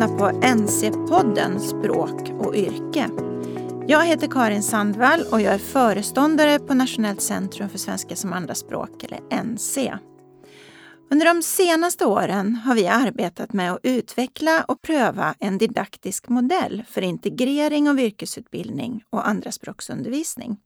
lyssnar på NC-podden Språk och yrke. Jag heter Karin Sandvall och jag är föreståndare på Nationellt centrum för svenska som andraspråk, eller NC. Under de senaste åren har vi arbetat med att utveckla och pröva en didaktisk modell för integrering av yrkesutbildning och andraspråksundervisning.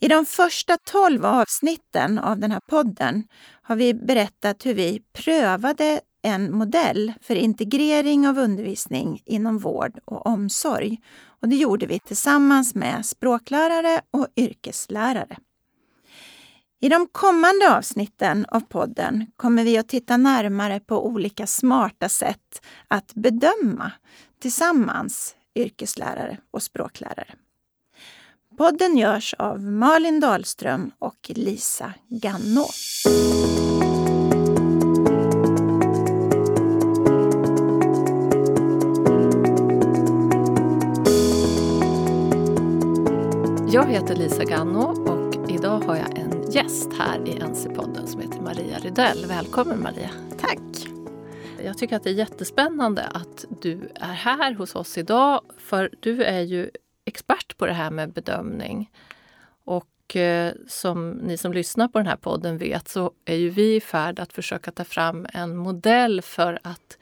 I de första tolv avsnitten av den här podden har vi berättat hur vi prövade en modell för integrering av undervisning inom vård och omsorg. Och det gjorde vi tillsammans med språklärare och yrkeslärare. I de kommande avsnitten av podden kommer vi att titta närmare på olika smarta sätt att bedöma tillsammans yrkeslärare och språklärare. Podden görs av Malin Dahlström och Lisa Gannå. Jag heter Lisa Ganno och idag har jag en gäst här i NC-podden som heter Maria Rydell. Välkommen Maria! Tack! Jag tycker att det är jättespännande att du är här hos oss idag för du är ju expert på det här med bedömning. Och eh, som ni som lyssnar på den här podden vet så är ju vi i färd att försöka ta fram en modell för att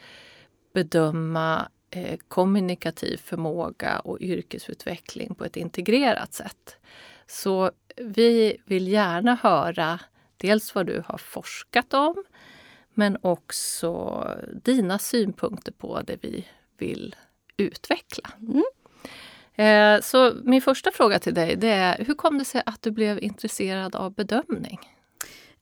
bedöma eh, kommunikativ förmåga och yrkesutveckling på ett integrerat sätt. Så vi vill gärna höra dels vad du har forskat om men också dina synpunkter på det vi vill utveckla. Mm. Eh, så min första fråga till dig det är, hur kom det sig att du blev intresserad av bedömning?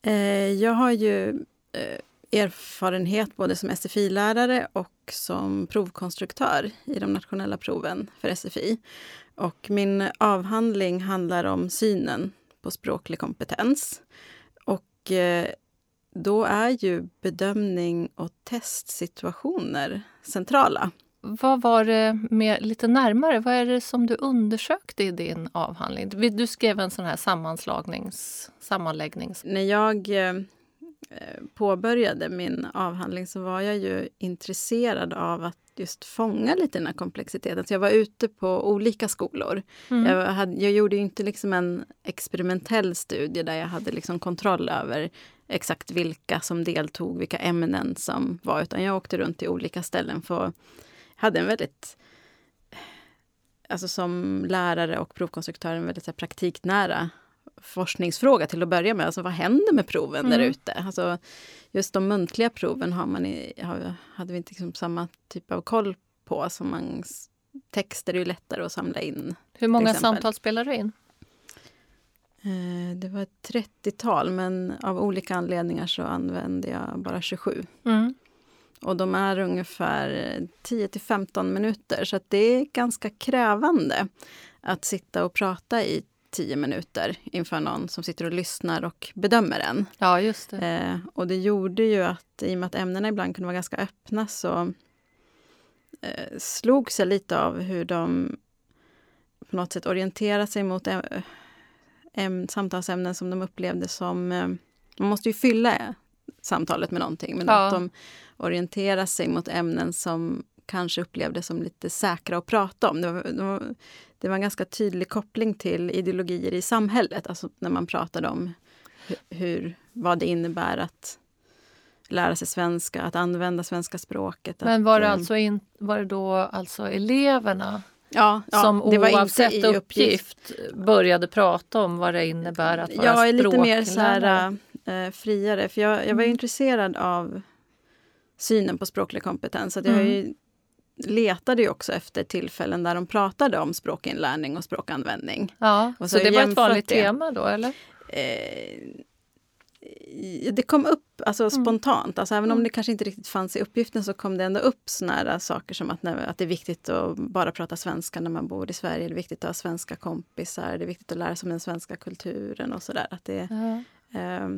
Eh, jag har ju eh, erfarenhet både som SFI-lärare och som provkonstruktör i de nationella proven för SFI. Och min avhandling handlar om synen på språklig kompetens. Och då är ju bedömning och testsituationer centrala vad var det med, lite närmare, vad är det som du undersökte i din avhandling? Du skrev en sån här sammanslagnings, sammanläggnings... När jag eh, påbörjade min avhandling så var jag ju intresserad av att just fånga lite den här komplexiteten. Så jag var ute på olika skolor. Mm. Jag, hade, jag gjorde inte liksom en experimentell studie där jag hade liksom kontroll över exakt vilka som deltog, vilka ämnen som var, utan jag åkte runt till olika ställen för hade en väldigt alltså som lärare och provkonstruktör en väldigt så här, praktiknära forskningsfråga till att börja med. Alltså vad händer med proven mm. där ute? Alltså, just de muntliga proven har man i, har, hade vi inte liksom samma typ av koll på. Som man, texter är ju lättare att samla in. Hur många samtal spelar du in? Eh, det var ett 30-tal men av olika anledningar så använde jag bara 27. Mm. Och de är ungefär 10 till 15 minuter så det är ganska krävande att sitta och prata i 10 minuter inför någon som sitter och lyssnar och bedömer en. Ja, just det. Eh, och det gjorde ju att, i och med att ämnena ibland kunde vara ganska öppna, så eh, slogs jag lite av hur de på något sätt orienterar sig mot äm, samtalsämnen som de upplevde som... Eh, man måste ju fylla samtalet med någonting, men ja. att de orientera sig mot ämnen som kanske upplevdes som lite säkra att prata om. Det var, det var, det var en ganska tydlig koppling till ideologier i samhället, alltså när man pratade om hur, vad det innebär att lära sig svenska, att använda svenska språket. Men var det, att, alltså in, var det då alltså eleverna ja, ja, som oavsett uppgift, uppgift började prata om vad det innebär att vara Jag är lite mer så här, äh, friare, för jag, jag var mm. intresserad av synen på språklig kompetens. Att jag mm. ju, letade ju också efter tillfällen där de pratade om språkinlärning och språkanvändning. Ja, och så, så det var ett vanligt det. tema då eller? Eh, det kom upp alltså, mm. spontant. Alltså, även om mm. det kanske inte riktigt fanns i uppgiften så kom det ändå upp såna saker som att, att det är viktigt att bara prata svenska när man bor i Sverige. Det är viktigt att ha svenska kompisar. Det är viktigt att lära sig om den svenska kulturen och sådär. ja. eh,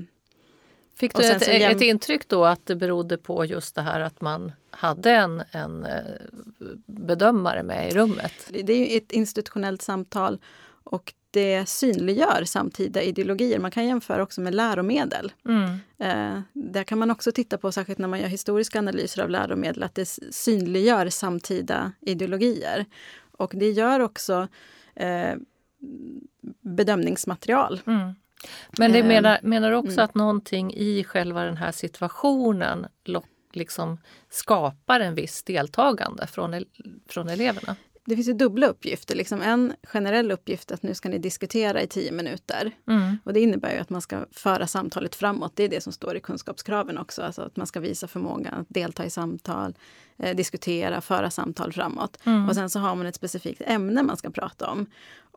Fick du ett, jäm... ett, intryck då att det berodde på just det här att man hade en, en eh, bedömare med i rummet? Det är ett institutionellt samtal och det synliggör samtida ideologier. Man kan jämföra också med läromedel. Mm. Eh, där kan man också titta på, särskilt när man gör historiska analyser av läromedel, att det synliggör samtida ideologier. Och det gör också eh, bedömningsmaterial. Mm. Men det Eh, menar, menar du också mm. att någonting i själva den här situationen lock, liksom skapar en viss deltagande från, från eleverna? Det finns ju dubbla uppgifter. Liksom en generell uppgift att nu ska ni diskutera i tio minuter. Mm. Och det innebär ju att man ska föra samtalet framåt. Det är det som står i kunskapskraven också. Alltså att man ska visa förmåga att delta i samtal, eh, diskutera, föra samtal framåt. Mm. Och sen så har man ett specifikt ämne man ska prata om.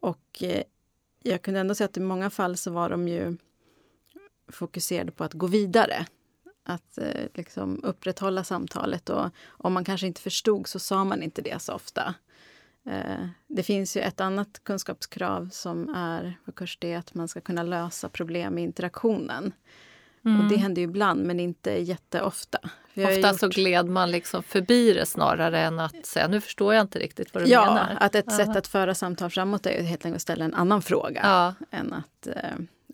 Och eh, jag kunde ändå säga att i många fall så var de ju fokuserade på att gå vidare. Att eh, liksom upprätthålla samtalet och om man kanske inte förstod så sa man inte det så ofta. Eh, det finns ju ett annat kunskapskrav som är på kurs D att man ska kunna lösa problem i interaktionen. Mm. Och det händer ju ibland men inte jätteofta. Ofta så gjort- gled man liksom förbi det snarare än att säga nu förstår jag inte riktigt vad du Ja, menar. att ett Ja. sätt att föra samtal framåt är helt enkelt att ställa en annan fråga. Ja. Än att, eh,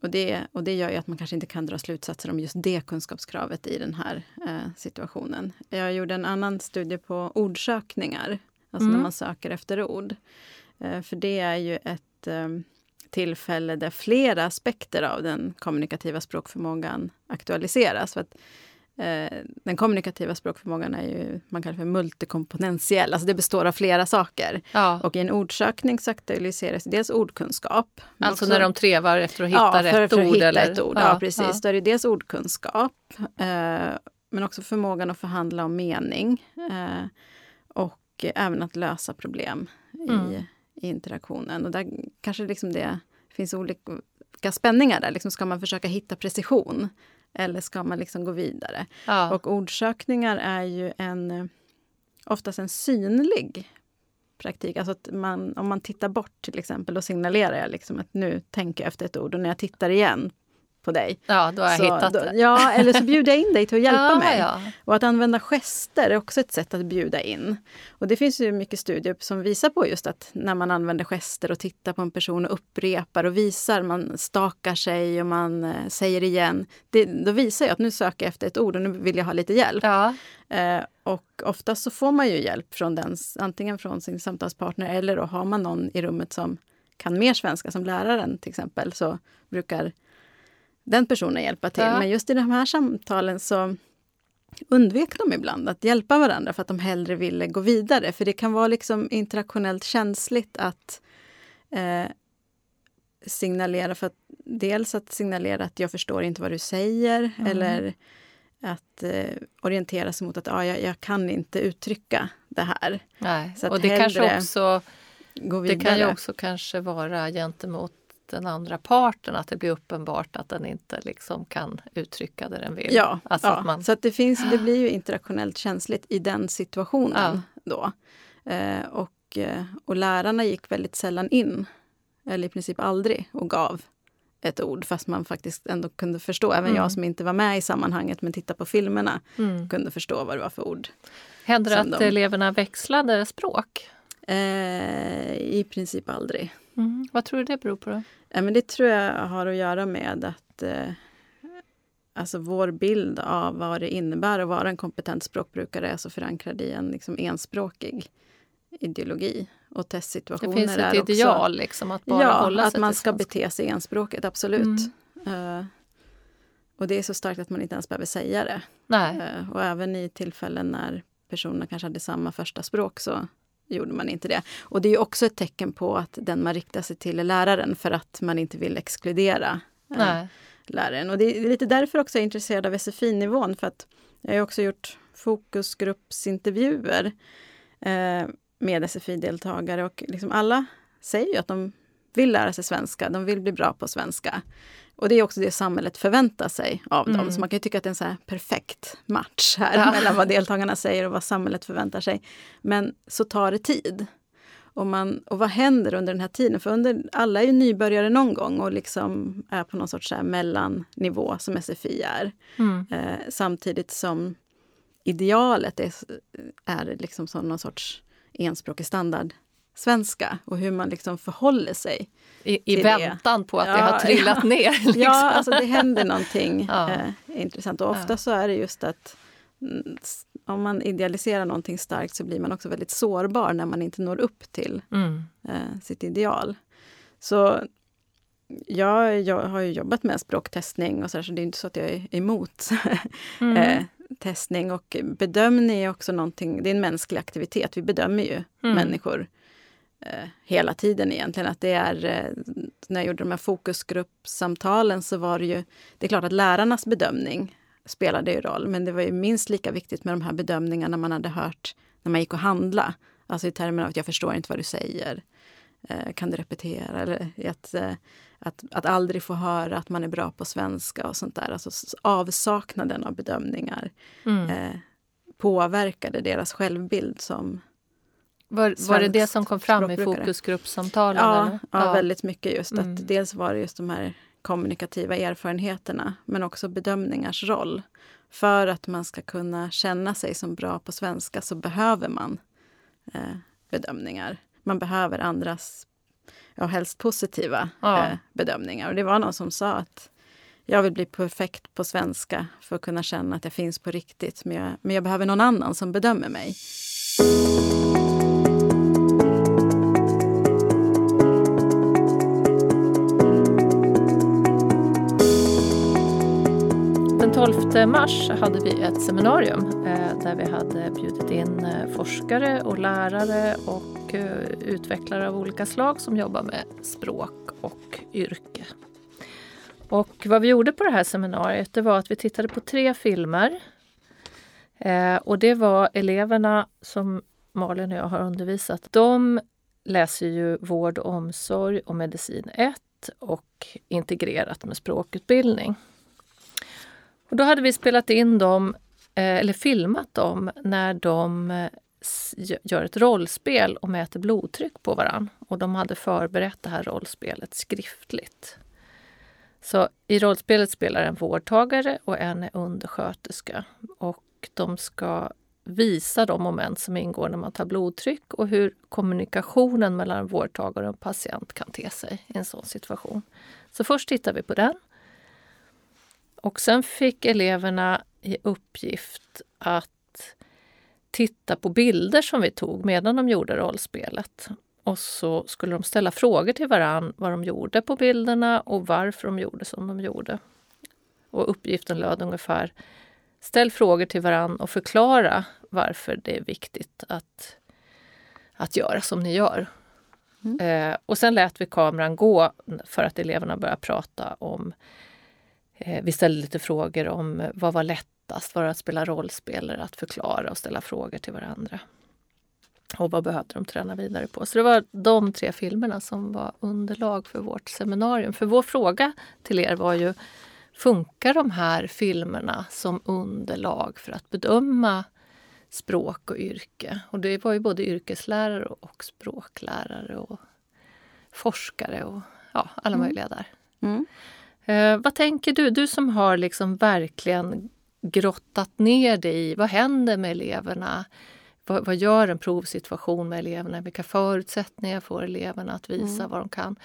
och, det, och det gör ju att man kanske inte kan dra slutsatser om just det kunskapskravet i den här eh, situationen. Jag gjorde en annan studie på ordsökningar, alltså Mm. när man söker efter ord. Eh, för det är ju ett eh, tillfälle där flera aspekter av den kommunikativa språkförmågan aktualiseras. För att, eh, den kommunikativa språkförmågan är ju, man kallar för multikomponentiell, alltså det består av flera saker. Ja. Och i en ordsökning så aktualiseras dels ordkunskap. Alltså också- när de trevar efter att hitta ja, rätt för att ord? hitta eller? ett ord. Ja, precis. Då är det dels ordkunskap, eh, men också förmågan att förhandla om mening. Eh, och även att lösa problem Mm. i, i interaktionen. Och där kanske liksom det finns olika spänningar där. Liksom ska man försöka hitta precision? Eller ska man liksom gå vidare? Ja. Och ordsökningar är ju en oftast en synlig praktik. Alltså att man, om man tittar bort till exempel, då signalerar jag liksom att nu tänker jag efter ett ord och när jag tittar igen på dig. ja, då har jag så, hittat då. Ja, eller så bjuder jag in dig till att hjälpa ja, mig. Ja. Och att använda gester är också ett sätt att bjuda in. Och det finns ju mycket studier som visar på just att när man använder gester och tittar på en person och upprepar och visar, man stakar sig och man eh, säger igen. Det, då visar jag att nu söker jag efter ett ord och nu vill jag ha lite hjälp. Ja. Eh, och oftast så får man ju hjälp från den, antingen från sin samtalspartner eller då har man någon i rummet som kan mer svenska, som läraren till exempel, så brukar den personen hjälpa till. Ja. Men just i de här samtalen så undvek de ibland att hjälpa varandra för att de hellre ville gå vidare. För det kan vara liksom interaktionellt känsligt att eh, signalera, för att dels att signalera att jag förstår inte vad du säger Mm. eller att eh, orientera sig mot att ah, jag, jag kan inte uttrycka det här. Nej. Och det kanske också Det kan ju också kanske vara gentemot den andra parten att det blir uppenbart att den inte liksom kan uttrycka det den vill. Ja, Alltså ja. att man, så att det, finns, det blir ju interaktionellt känsligt i den situationen då. Eh, och, eh, och lärarna gick väldigt sällan in, eller i princip aldrig, och gav ett ord fast man faktiskt ändå kunde förstå. Även Mm. jag som inte var med i sammanhanget men tittade på filmerna mm. kunde förstå vad det var för ord. Händer det att de- eleverna växlade språk? Eh, I princip aldrig. Mm. Vad tror du det beror på? Då? Ja, men det tror jag har att göra med att eh, alltså vår bild av vad det innebär att vara en kompetent språkbrukare är så förankrad i en liksom, enspråkig ideologi. Och Det testsituationer finns är ett också... ideal liksom att bara ja, hålla att sig man till ska svenska. bete sig enspråkigt, absolut. Mm. Eh, och det är så starkt att man inte ens behöver säga det. Eh, och även i tillfällen när personerna kanske hade samma första språk så gjorde man inte det. Och det är också ett tecken på att den man riktar sig till är läraren för att man inte vill exkludera eh, Nej. läraren. Och det är lite därför också jag är intresserad av SFI-nivån för att jag har också gjort fokusgruppsintervjuer eh, med SFI-deltagare och liksom alla säger ju att de vill lära sig svenska, de vill bli bra på svenska. Och det är också det samhället förväntar sig av dem. Mm. Så man kan tycka att det är en så perfekt match här Ja. mellan vad deltagarna säger och vad samhället förväntar sig. Men så tar det tid. Och, man, och vad händer under den här tiden? För under, alla är ju nybörjare någon gång och liksom är på någon sorts mellannivå som SFI är. Mm. Eh, samtidigt som idealet är, är liksom som någon sorts enspråkig standard svenska och hur man liksom förhåller sig. I, i väntan på att ja, det har trillat ja. ner? Liksom. Ja, alltså det händer någonting ja. eh, intressant. Och ofta så är det just att mm, om man idealiserar någonting starkt så blir man också väldigt sårbar när man inte når upp till mm. eh, sitt ideal. Så jag, jag har ju jobbat med språktestning och så, där, så det är inte så att jag är emot mm. eh, testning. Och bedömning är också någonting, det är en mänsklig aktivitet. Vi bedömer ju mm. människor eh, hela tiden egentligen. Att det är, eh, när jag gjorde de här fokusgruppsamtalen så var det ju, det är klart att lärarnas bedömning spelade ju roll, men det var ju minst lika viktigt med de här bedömningarna man hade hört när man gick och handla. Alltså i termer av att jag förstår inte vad du säger. Eh, kan du repetera? Eller att, eh, att, att aldrig få höra att man är bra på svenska och sånt där. Alltså avsaknaden av bedömningar mm. eh, påverkade deras självbild som var, var det det som kom fram i fokusgruppsamtalen? Ja, ja, ja, väldigt mycket just mm. att dels var det just de här kommunikativa erfarenheterna men också bedömningars roll. För att man ska kunna känna sig som bra på svenska så behöver man eh, bedömningar. Man behöver andras, ja helst positiva ja. eh, bedömningar. Och det var någon som sa att jag vill bli perfekt på svenska för att kunna känna att jag finns på riktigt. Men jag, men jag behöver någon annan som bedömer mig. Den 12 mars hade vi ett seminarium eh, där vi hade bjudit in eh, forskare och lärare och eh, utvecklare av olika slag som jobbar med språk och yrke. Och vad vi gjorde på det här seminariet det var att vi tittade på tre filmer. Och det var eleverna som Malin och jag har undervisat. De läser ju vård och omsorg och medicin 1 och integrerat med språkutbildning. Och då hade vi spelat in dem, eh, eller filmat dem, när de eh, gör ett rollspel och mäter blodtryck på varann. Och de hade förberett det här rollspelet skriftligt. Så i rollspelet spelar en vårdtagare och en är undersköterska. Och de ska visa de moment som ingår när man tar blodtryck och hur kommunikationen mellan vårdtagare och patient kan te sig i en sån situation. Så först tittar vi på den. Och sen fick eleverna i uppgift att titta på bilder som vi tog medan de gjorde rollspelet. Och så skulle de ställa frågor till varann vad de gjorde på bilderna och varför de gjorde som de gjorde. Och uppgiften löd ungefär Ställ frågor till varann och förklara varför det är viktigt att, att göra som ni gör. Mm. Eh, och sen lät vi kameran gå för att eleverna började prata om vi ställde lite frågor om eh, vad var lättast? Var det att spela rollspel eller att förklara och ställa frågor till varandra? Och vad behövde de träna vidare på? Så det var de tre filmerna som var underlag för vårt seminarium. För vår fråga till er var ju Funkar de här filmerna som underlag för att bedöma språk och yrke? Och det var ju både yrkeslärare och språklärare och forskare och ja, alla mm. möjliga där. Mm. Eh, vad tänker du, du som har liksom verkligen grottat ner dig i vad händer med eleverna? Vad, vad, gör en provsituation med eleverna? Vilka förutsättningar får eleverna att visa mm. vad de kan?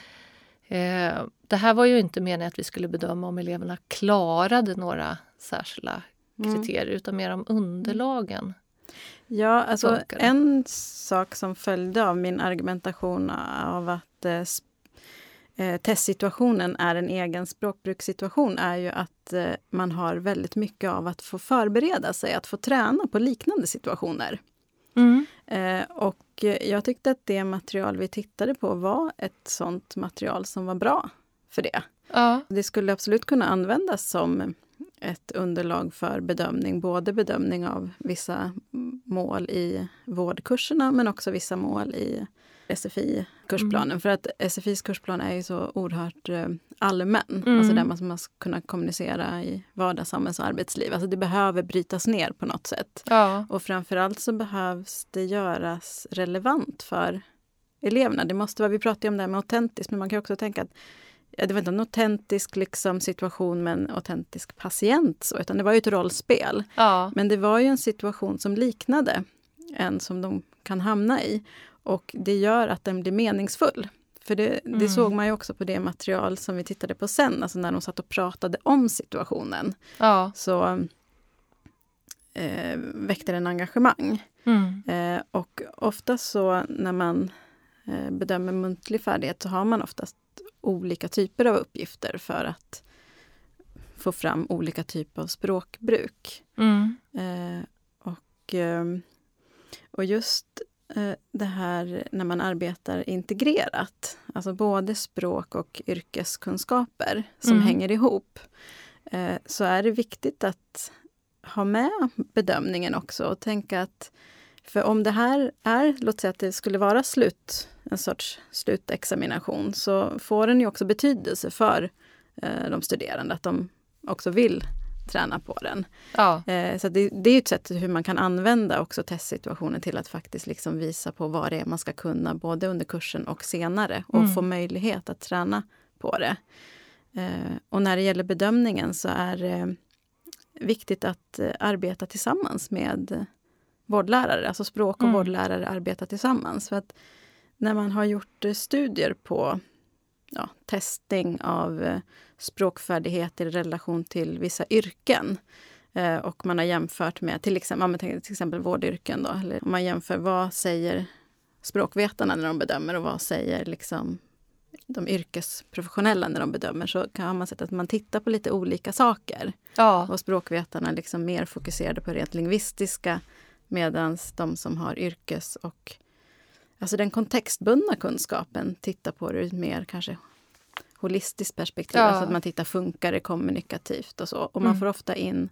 Eh, det här var ju inte meningen att vi skulle bedöma om eleverna klarade några särskilda mm. kriterier mm. utan mer om underlagen. Ja, alltså en sak som följde av min argumentation av att eh, eh, testsituationen är en egen språkbrukssituation är ju att eh, man har väldigt mycket av att få förbereda sig, att få träna på liknande situationer. Mm. Eh, och jag tyckte att det material vi tittade på var ett sånt material som var bra för det. Ja. Det skulle absolut kunna användas som ett underlag för bedömning, både bedömning av vissa mål i vårdkurserna men också vissa mål i SFI-kursplanen. Mm. För att SFIs kursplan är ju så oerhört eh, allmän. Mm. Alltså där man, ska kunna kommunicera i vardags, samhälls och arbetsliv. Alltså det behöver brytas ner på något sätt. Ja. Och framförallt så behövs det göras relevant för eleverna. Det måste vara, vi pratar ju om det här med autentiskt, men man kan också tänka att det var inte en autentisk liksom, situation med en autentisk patient, så, utan det var ju ett rollspel. Ja. Men det var ju en situation som liknade en som de kan hamna i. Och det gör att den blir meningsfull. För det, det Mm. såg man ju också på det material som vi tittade på sen, alltså när de satt och pratade om situationen. Ja. Så eh, väckte den engagemang. Mm. Eh, och ofta så när man eh, bedömer muntlig färdighet så har man oftast olika typer av uppgifter för att få fram olika typer av språkbruk. Mm. Eh, och, ehm, och just eh, det här när man arbetar integrerat, alltså både språk och yrkeskunskaper som Mm. hänger ihop, eh, så är det viktigt att ha med bedömningen också och tänka att för om det här är, låt säga att det skulle vara slut, en sorts slutexamination, så får den ju också betydelse för eh, de studerande, att de också vill träna på den. Ja. Eh, så det, det är ett sätt hur man kan använda också testsituationen till att faktiskt liksom visa på vad det är man ska kunna både under kursen och senare och Mm. få möjlighet att träna på det. Eh, och när det gäller bedömningen så är det viktigt att eh, arbeta tillsammans med eh, vårdlärare, alltså språk och Mm. vårdlärare arbetar tillsammans. För att när man har gjort eh, studier på ja, testning av eh, språkfärdigheter i relation till vissa yrken. Eh, och man har jämfört med till exempel, till exempel vårdyrken. Då, eller om man jämför vad säger språkvetarna när de bedömer och vad säger liksom de yrkesprofessionella när de bedömer så kan man sett att man tittar på lite olika saker. Ja. Och språkvetarna liksom mer fokuserade på rent lingvistiska medan de som har yrkes och alltså den kontextbundna kunskapen tittar på det ur ett mer kanske holistiskt perspektiv. Ja. Alltså att man tittar, funkar det kommunikativt och så. Och man Mm. får ofta in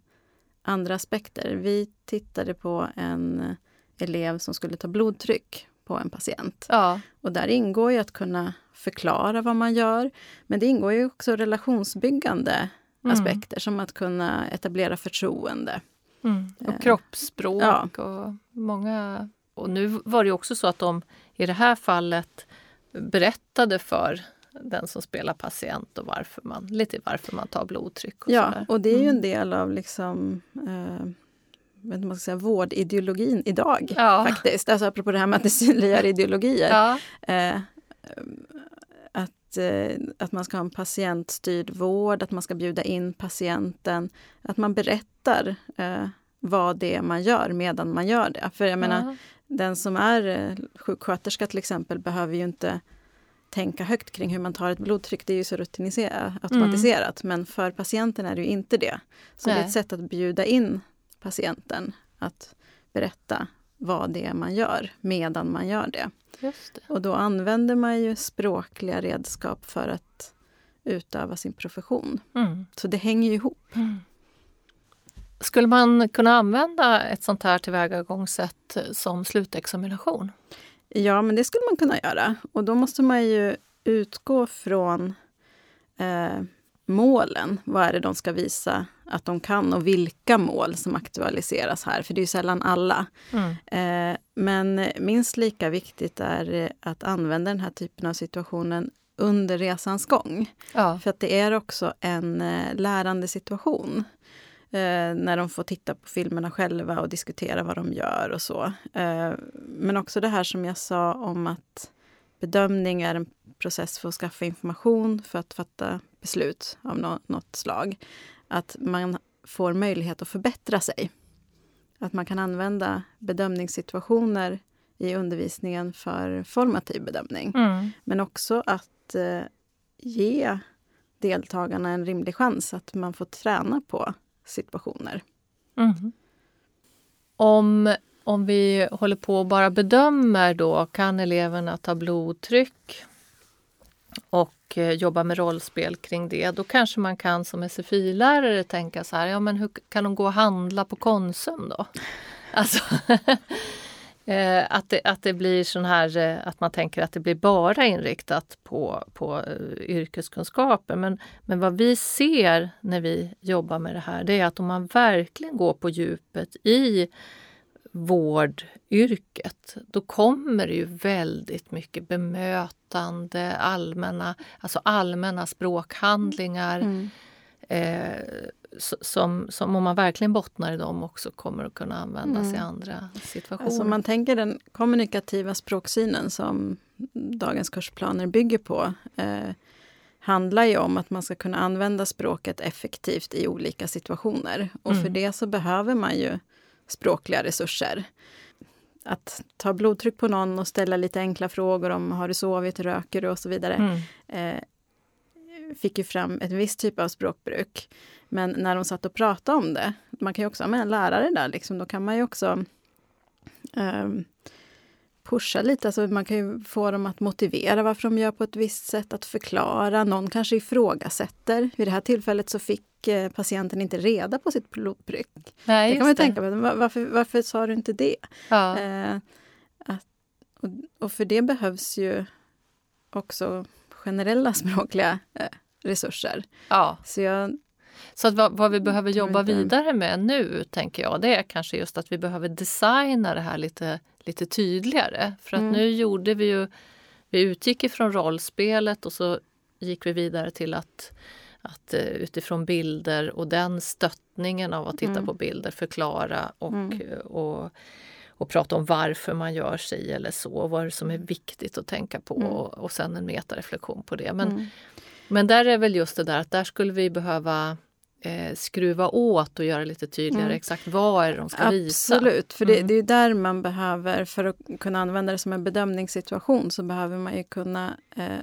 andra aspekter. Vi tittade på en elev som skulle ta blodtryck på en patient. Ja. Och där ingår ju att kunna förklara vad man gör. Men det ingår ju också relationsbyggande Mm. aspekter som att kunna etablera förtroende. Mm. Eh, Och kroppsspråk ja. och många... Och nu var det också så att de i det här fallet berättade för den som spelar patient och varför man, lite varför man tar blodtryck. Och Ja, sådär. och det är ju en Mm. del av liksom, eh, vet man ska säga, vårdideologin idag. Ja. faktiskt. Alltså apropå det här med att det synliggör ideologier. Ja, Eh, att, eh, att man ska ha en patientstyrd vård, att man ska bjuda in patienten. Att man berättar eh, vad det är man gör medan man gör det. För jag menar. Den som är eh, sjuksköterska till exempel behöver ju inte tänka högt kring hur man tar ett blodtryck. Det är ju så rutiniserat, automatiserat. Men för patienten är det ju inte det. Så det är Nej. ett sätt att bjuda in patienten att berätta vad det är man gör medan man gör det. det. Och då använder man ju språkliga redskap för att utöva sin profession. Mm. Så det hänger ju ihop. Skulle man kunna använda ett sånt här tillvägagångssätt som slutexamination? Ja, men det skulle man kunna göra. Och då måste man ju utgå från eh, målen. Vad är det de ska visa att de kan och vilka mål som aktualiseras här? För det är ju sällan alla. Mm. Eh, men minst lika viktigt är eh, att använda den här typen av situationen under resans gång. Ja. För att det är också en eh, lärande situation. Eh, när de får titta på filmerna själva och diskutera vad de gör och så. Eh, men också det här som jag sa om att bedömning är en process för att skaffa information för att fatta beslut av nå- något slag. Att man får möjlighet att förbättra sig. Att man kan använda bedömningssituationer i undervisningen för formativ bedömning. Mm. Men också att eh, ge deltagarna en rimlig chans att man får träna på situationer. Mm. Om, om vi håller på och bara bedömer då, kan eleverna ta blodtryck och eh, jobba med rollspel kring det, då kanske man kan som SFI-lärare tänka så här, ja men hur kan de gå och handla på Konsum då? Alltså, eh, att, det, att det blir sån här, eh, att man tänker att det blir bara inriktat på, på eh, yrkeskunskaper. Men, men vad vi ser när vi jobbar med det här, det är att om man verkligen går på djupet i vårdyrket, då kommer det ju väldigt mycket bemötande, allmänna, alltså allmänna språkhandlingar. eh, som, som om man verkligen bottnar i dem också kommer att kunna användas mm. i andra situationer. Alltså om man tänker den kommunikativa språksynen som dagens kursplaner bygger på eh, handlar ju om att man ska kunna använda språket effektivt i olika situationer. Och mm. för det så behöver man ju språkliga resurser. Att ta blodtryck på någon och ställa lite enkla frågor om har du sovit, röker du och så vidare. Mm. Eh, fick ju fram ett visst typ av språkbruk. Men när de satt och pratade om det, man kan ju också ha med en lärare där, liksom, då kan man ju också eh, pusha lite. Alltså man kan ju få dem att motivera varför de gör på ett visst sätt, att förklara. Någon kanske ifrågasätter. Vid det här tillfället så fick eh, patienten inte reda på sitt blodtryck. Nej, det kan man tänka på. Varför, varför sa du inte det? Ja. Eh, att, och, och, för det behövs ju också generella språkliga eh, resurser. Ja. Så jag så att vad, vad, vi behöver jobba vidare med nu, tänker jag, det är kanske just att vi behöver designa det här lite, lite tydligare. För att mm. nu gjorde vi ju, vi utgick ifrån rollspelet och så gick vi vidare till att, att eh, utifrån bilder och den stöttningen av att titta mm. på bilder förklara och, mm. och och prata om varför man gör sig eller så, vad som är viktigt att tänka på mm. och, och sen en metareflektion på det. Men, mm. men där är väl just det där att där skulle vi behöva eh, skruva åt och göra lite tydligare mm. exakt vad är det de ska Absolut, visa. Absolut, för det, mm. det, är där man behöver, för att kunna använda det som en bedömningssituation, så behöver man ju kunna eh,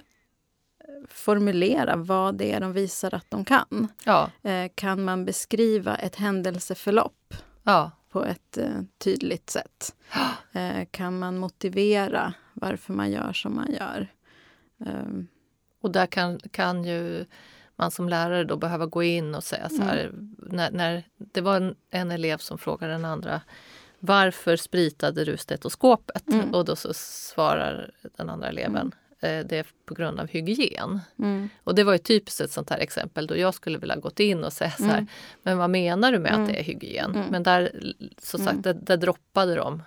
formulera vad det är de visar att de kan. Ja. Eh, kan man beskriva ett händelseförlopp ja. på ett eh, tydligt sätt? Eh, kan man motivera varför man gör som man gör? Ehm. Och där kan, kan ju man som lärare då behöva gå in och säga så här, mm. när, när, det var en, en, elev som frågade den andra varför spritade du stetoskopet? Mm. Och då så svarar den andra eleven mm. eh, det är på grund av hygien. Mm. Och det var ju typiskt ett sånt här exempel då jag skulle vilja gått in och säga så här, mm. men vad menar du med att mm. det är hygien? Men där, så sagt, där, där droppade de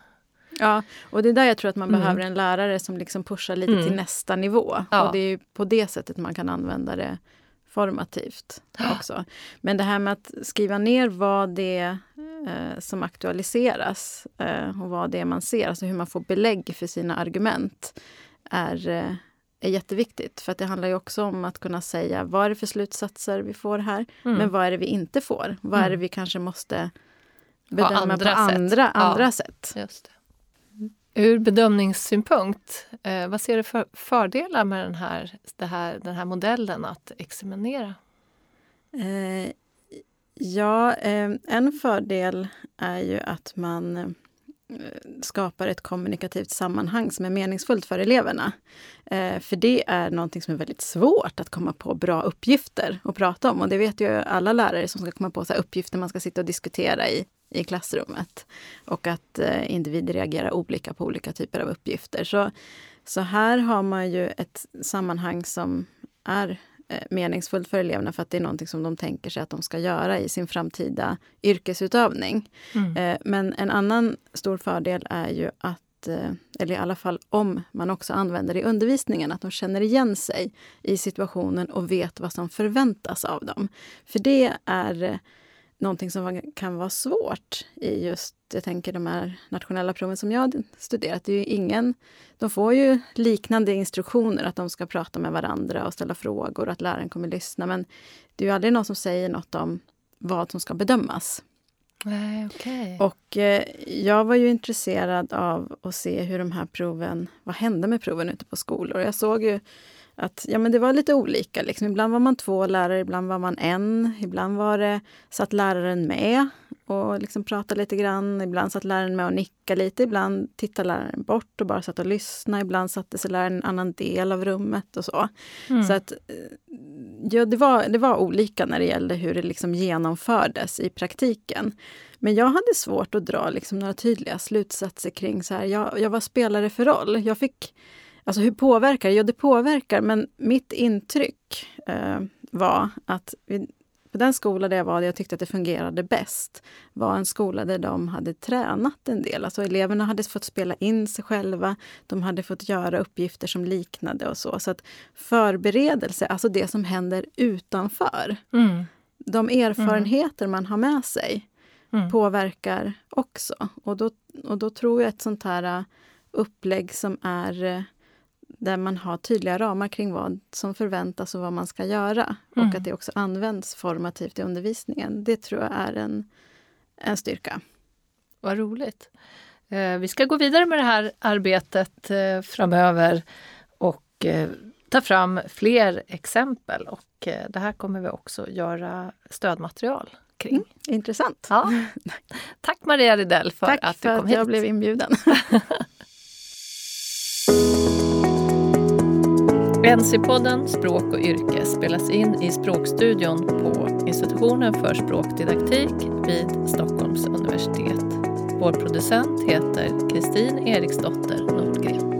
Ja, och det är där jag tror att man mm. behöver en lärare som liksom pushar lite mm. till nästa nivå. Ja. Och det är på det sättet man kan använda det formativt också. Men det här med att skriva ner vad det är eh, som aktualiseras eh, och vad det är man ser, alltså hur man får belägg för sina argument, är, eh, är jätteviktigt. För det handlar ju också om att kunna säga vad är det för slutsatser vi får här, mm. men vad är det vi inte får? Vad är det mm. vi kanske måste bedöma andra på andra, sätt. andra ja, sätt? Ur bedömningssynpunkt, eh, vad ser du för fördelar med den här, här, den här modellen att examinera? Eh, ja, eh, en fördel är ju att man eh, skapar ett kommunikativt sammanhang som är meningsfullt för eleverna. Eh, för det är någonting som är väldigt svårt att komma på bra uppgifter att prata om. Och det vet ju alla lärare som ska komma på så uppgifter man ska sitta och diskutera i i klassrummet. Och att eh, individer reagerar olika på olika typer av uppgifter. Så, så här har man ju ett sammanhang som är eh, meningsfullt för eleverna för att det är någonting som de tänker sig att de ska göra i sin framtida yrkesutövning. Mm. Eh, men en annan stor fördel är ju att eller i alla fall om man också använder det i undervisningen, att de känner igen sig i situationen och vet vad som förväntas av dem. För det är någonting som kan vara svårt i just, jag tänker de här nationella proven som jag studerat. Det är ju ingen, de får ju liknande instruktioner att de ska prata med varandra och ställa frågor och att läraren kommer lyssna. Men det är ju aldrig någon som säger något om vad som ska bedömas. Nej, okay. Och eh, jag var ju intresserad av att se hur de här proven, vad hände med proven ute på skolor? Jag såg ju att ja, men det var lite olika. Liksom. Ibland var man två lärare, ibland var man en. Ibland var det, satt läraren med och liksom pratade lite grann. Ibland satt läraren med och nickade lite. Ibland tittade läraren bort och bara satt och lyssnade. Ibland satte sig läraren i en annan del av rummet och så. Mm. Så att ja, det, var, det var olika när det gällde hur det liksom genomfördes i praktiken. Men jag hade svårt att dra liksom några tydliga slutsatser kring så här, jag, jag vad spelar det för roll? Jag fick Alltså hur påverkar det? Ja, det påverkar, men mitt intryck eh, var att vi, på den skola där jag var, där jag tyckte att det fungerade bäst, var en skola där de hade tränat en del. Alltså eleverna hade fått spela in sig själva, de hade fått göra uppgifter som liknade och så. Så att förberedelse, alltså det som händer utanför, mm. de erfarenheter mm. man har med sig mm. påverkar också. Och då, och då tror jag ett sånt här äh, upplägg som är äh, där man har tydliga ramar kring vad som förväntas och vad man ska göra. Mm. Och att det också används formativt i undervisningen. Det tror jag är en, en styrka. Vad roligt. Eh, vi ska gå vidare med det här arbetet eh, framöver och eh, ta fram fler exempel. Och det här kommer vi också göra stödmaterial kring. Mm, intressant. Ja. Tack Maria Ridell för Tack att du kom hit. Tack för att jag blev inbjuden. NC-podden Språk och yrke spelas in i Språkstudion på Institutionen för språkdidaktik vid Stockholms universitet. Vår producent heter Kristin Eriksdotter Nordgren.